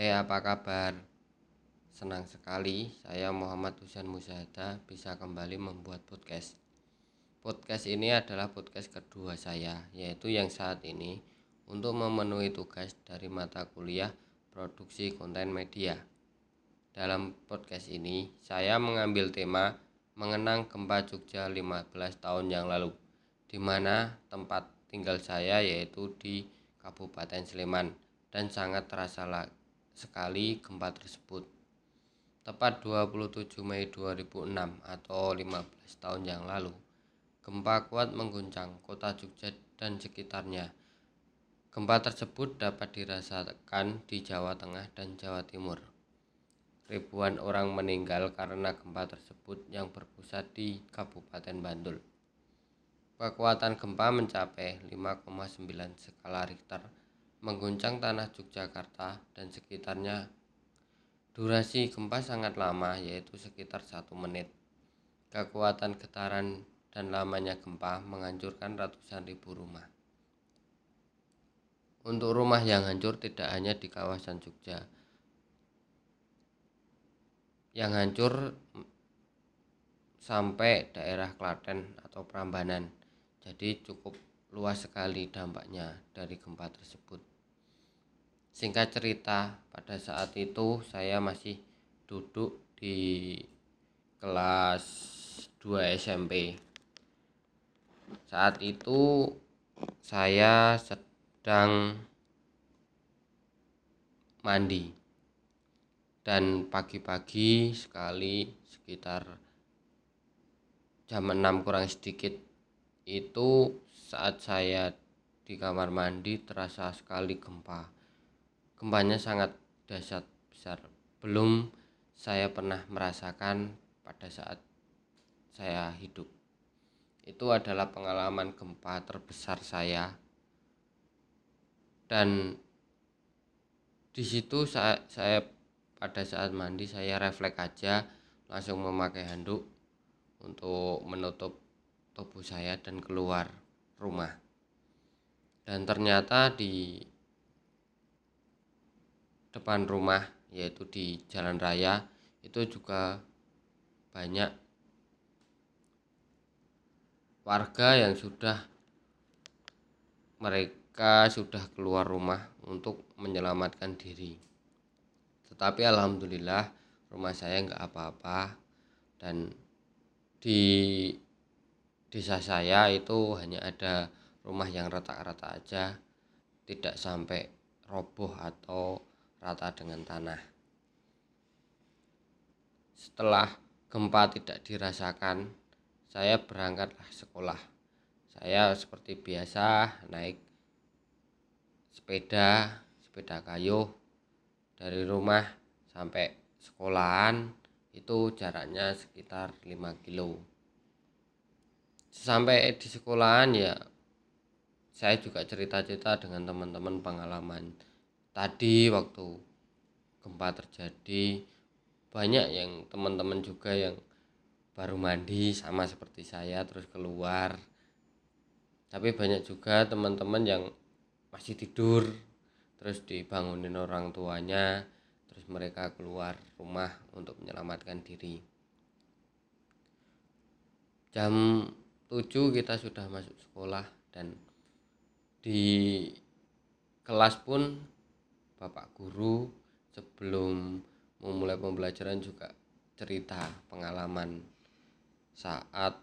Hei apa kabar? Senang sekali saya Muhammad Husain Muzahada bisa kembali membuat podcast. Podcast ini adalah podcast kedua saya yaitu yang saat ini untuk memenuhi tugas dari mata kuliah produksi konten media. Dalam podcast ini saya mengambil tema mengenang gempa Jogja 15 tahun yang lalu di mana tempat tinggal saya yaitu di Kabupaten Sleman dan sangat terasa sekali gempa tersebut. Tepat 27 Mei 2006 atau 15 tahun yang lalu, gempa kuat mengguncang kota Jogja dan sekitarnya. Gempa tersebut dapat dirasakan di Jawa Tengah dan Jawa Timur. Ribuan orang meninggal karena gempa tersebut yang berpusat di Kabupaten Bantul. Kekuatan gempa mencapai 5,9 skala Richter mengguncang tanah Yogyakarta dan sekitarnya. Durasi gempa sangat lama yaitu sekitar satu menit. Kekuatan getaran dan lamanya gempa menghancurkan ratusan ribu rumah. Untuk rumah yang hancur tidak hanya di kawasan Jogja. Yang hancur sampai daerah Klaten atau Prambanan. Jadi cukup luas sekali dampaknya dari gempa tersebut. Singkat cerita, pada saat itu saya masih duduk di kelas 2 SMP. Saat itu saya sedang mandi dan pagi-pagi sekali sekitar jam 6 kurang sedikit itu saat saya di kamar mandi terasa sekali gempa Gempanya sangat dahsyat besar. Belum saya pernah merasakan pada saat saya hidup. Itu adalah pengalaman gempa terbesar saya. Dan di situ saya, saya pada saat mandi saya refleks aja langsung memakai handuk untuk menutup tubuh saya dan keluar rumah. Dan ternyata di depan rumah yaitu di jalan raya itu juga banyak warga yang sudah mereka sudah keluar rumah untuk menyelamatkan diri. Tetapi alhamdulillah rumah saya nggak apa-apa dan di desa saya itu hanya ada rumah yang retak-retak aja tidak sampai roboh atau rata dengan tanah. Setelah gempa tidak dirasakan, saya berangkatlah sekolah. Saya seperti biasa naik sepeda, sepeda kayu dari rumah sampai sekolahan itu jaraknya sekitar 5 kilo. Sampai di sekolahan ya saya juga cerita-cerita dengan teman-teman pengalaman tadi waktu gempa terjadi banyak yang teman-teman juga yang baru mandi sama seperti saya terus keluar. Tapi banyak juga teman-teman yang masih tidur terus dibangunin orang tuanya terus mereka keluar rumah untuk menyelamatkan diri. Jam 7 kita sudah masuk sekolah dan di kelas pun bapak guru sebelum memulai pembelajaran juga cerita pengalaman saat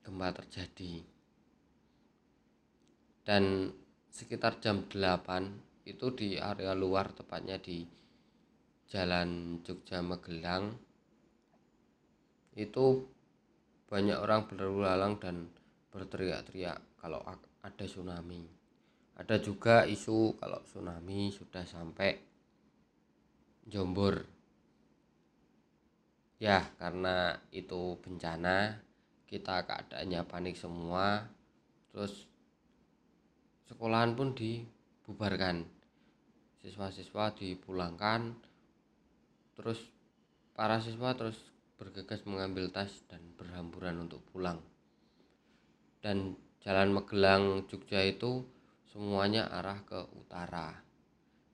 gempa terjadi. Dan sekitar jam 8 itu di area luar tepatnya di Jalan Jogja Magelang itu banyak orang berlalu lalang dan berteriak-teriak kalau ada tsunami ada juga isu kalau tsunami sudah sampai Jombor. Ya karena itu bencana kita keadaannya panik semua terus sekolahan pun dibubarkan. Siswa-siswa dipulangkan terus para siswa terus bergegas mengambil tas dan berhamburan untuk pulang. Dan jalan Magelang Jogja itu semuanya arah ke utara.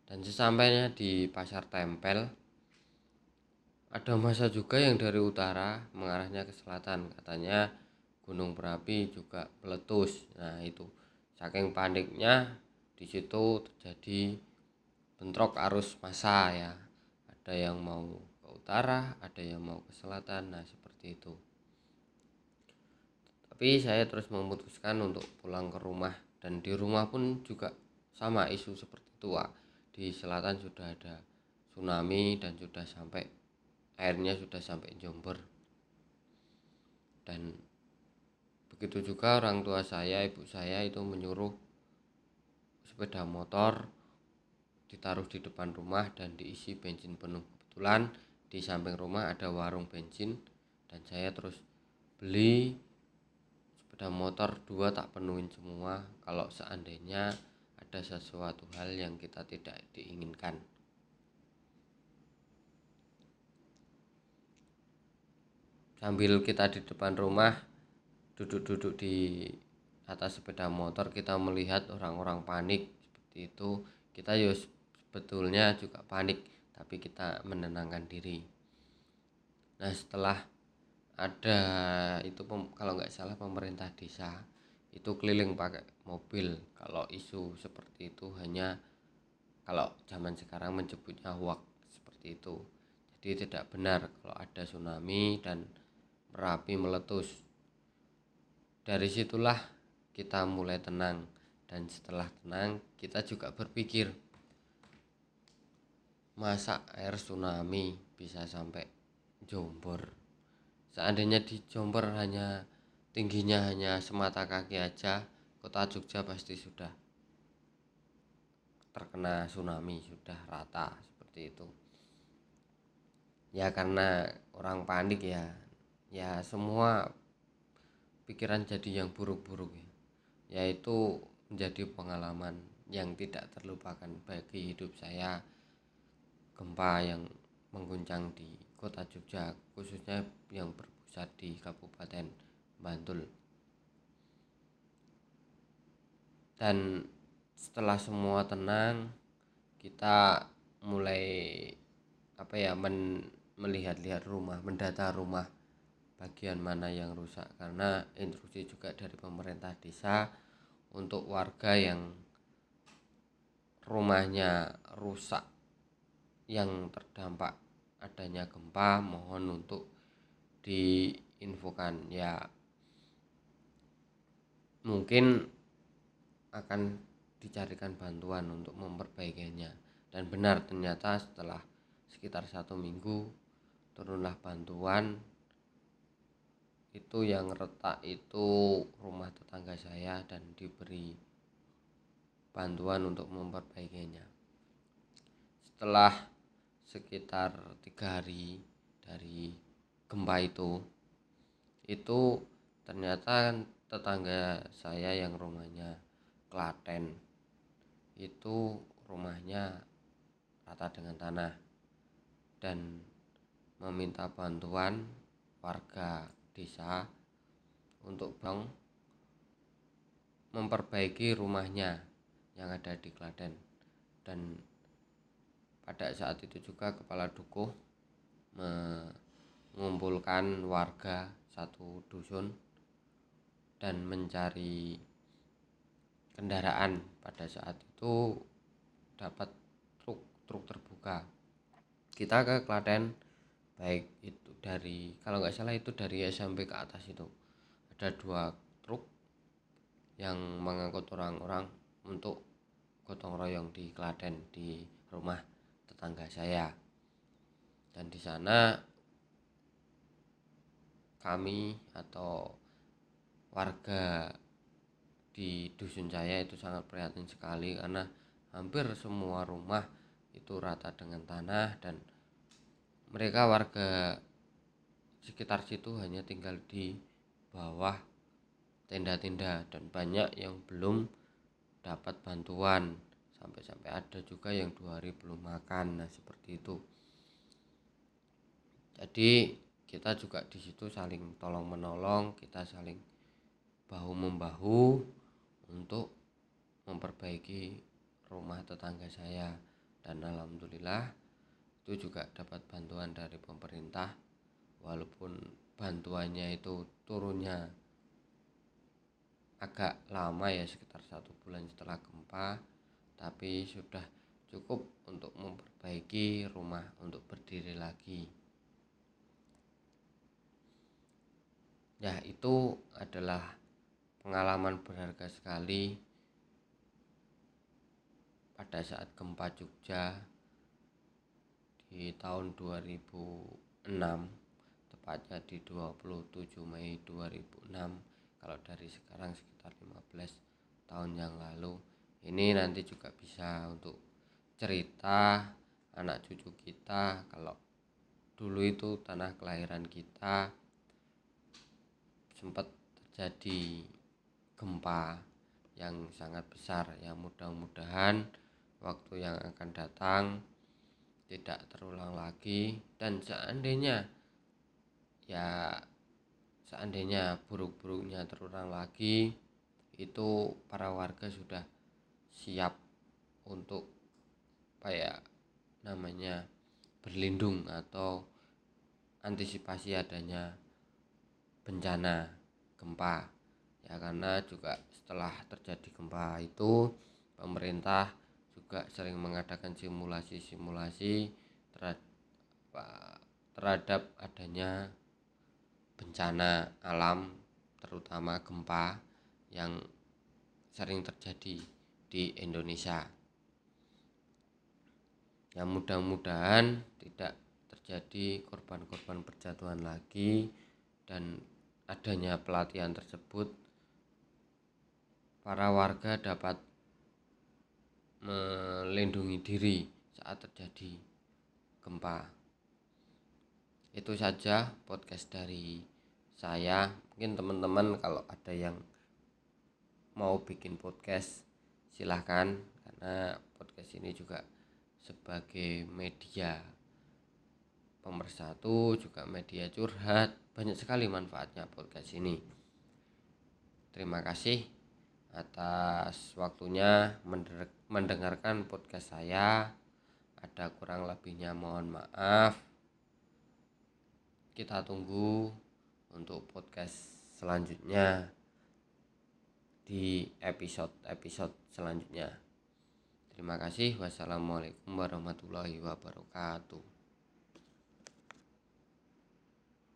Dan sesampainya di pasar tempel ada masa juga yang dari utara mengarahnya ke selatan. Katanya gunung berapi juga meletus. Nah itu saking paniknya di situ terjadi bentrok arus massa ya. Ada yang mau ke utara ada yang mau ke selatan. Nah seperti itu. Tapi saya terus memutuskan untuk pulang ke rumah dan di rumah pun juga sama isu seperti itu di selatan sudah ada tsunami dan sudah sampai airnya sudah sampai Jomber dan begitu juga orang tua saya ibu saya itu menyuruh sepeda motor ditaruh di depan rumah dan diisi bensin penuh. Kebetulan di samping rumah ada warung bensin dan saya terus beli sepeda motor dua tak penuhin semua kalau seandainya ada sesuatu hal yang kita tidak diinginkan. Sambil kita di depan rumah, duduk-duduk di atas sepeda motor, kita melihat orang-orang panik seperti itu. Kita ya sebetulnya juga panik, tapi kita menenangkan diri. Nah, setelah ada itu kalau nggak salah pemerintah desa itu keliling pakai mobil. Kalau isu seperti itu hanya kalau zaman sekarang menyebutnya hoax seperti itu. Jadi tidak benar kalau ada tsunami dan merapi meletus. Dari situlah kita mulai tenang dan setelah tenang kita juga berpikir masa air tsunami bisa sampai Jombor seandainya di Jombor hanya tingginya hanya semata kaki aja kota Jogja pasti sudah terkena tsunami sudah rata seperti itu. Ya karena orang panik ya. Ya semua pikiran jadi yang buruk-buruk ya. Yaitu menjadi pengalaman yang tidak terlupakan bagi hidup saya gempa yang mengguncang di kota Jogja khususnya yang berpusat di Kabupaten Bantul. Dan setelah semua tenang kita mulai apa ya men, melihat-lihat rumah mendata rumah bagian mana yang rusak. Karena instruksi juga dari pemerintah desa untuk warga yang rumahnya rusak yang terdampak adanya gempa mohon untuk diinfokan. Ya mungkin akan dicarikan bantuan untuk memperbaikinya. Dan benar ternyata setelah sekitar satu minggu turunlah bantuan. Itu yang retak itu rumah tetangga saya dan diberi bantuan untuk memperbaikinya. Setelah sekitar tiga hari dari gempa itu itu ternyata tetangga saya yang rumahnya Klaten itu rumahnya rata dengan tanah dan meminta bantuan warga desa untuk bang memperbaiki rumahnya yang ada di Klaten. Dan pada saat itu juga kepala dukuh mengumpulkan warga satu dusun dan mencari kendaraan. Pada saat itu dapat truk truk terbuka. Kita ke Klaten baik itu dari kalau nggak salah itu dari SMP ke atas itu. Ada dua truk yang mengangkut orang-orang untuk gotong royong di Klaten di rumah tetangga saya. Dan di sana kami atau warga di dusun saya itu sangat prihatin sekali karena hampir semua rumah itu rata dengan tanah dan mereka warga sekitar situ hanya tinggal di bawah tenda-tenda dan banyak yang belum dapat bantuan sampai-sampai ada juga yang dua hari belum makan nah seperti itu. Jadi kita juga di situ saling tolong menolong kita saling bahu membahu untuk memperbaiki rumah tetangga saya. Dan alhamdulillah itu juga dapat bantuan dari pemerintah walaupun bantuannya itu turunnya agak lama ya sekitar satu bulan setelah gempa tapi sudah cukup untuk memperbaiki rumah untuk berdiri lagi. Ya itu adalah pengalaman berharga sekali. Pada saat gempa Jogja di tahun 2006 tepatnya di 27 Mei 2006 kalau dari sekarang sekitar 15 tahun yang lalu ini nanti juga bisa untuk cerita anak cucu kita. Kalau dulu itu tanah kelahiran kita sempat terjadi gempa yang sangat besar yang mudah-mudahan waktu yang akan datang tidak terulang lagi. Dan seandainya ya seandainya buruk-buruknya terulang lagi itu para warga sudah siap untuk apa ya namanya berlindung atau antisipasi adanya bencana gempa. Ya karena juga setelah terjadi gempa itu pemerintah juga sering mengadakan simulasi-simulasi terhadap, adanya bencana alam terutama gempa yang sering terjadi di Indonesia yang mudah-mudahan tidak terjadi korban-korban perjatuhan lagi dan adanya pelatihan tersebut para warga dapat melindungi diri saat terjadi gempa. Itu saja podcast dari saya. Mungkin teman-teman kalau ada yang mau bikin podcast silahkan karena podcast ini juga sebagai media pemersatu juga media curhat banyak sekali manfaatnya podcast ini. Terima kasih atas waktunya mendengarkan podcast saya. Ada kurang lebihnya mohon maaf. Kita tunggu untuk podcast selanjutnya di episode-episode selanjutnya. Terima kasih. Wassalamualaikum warahmatullahi wabarakatuh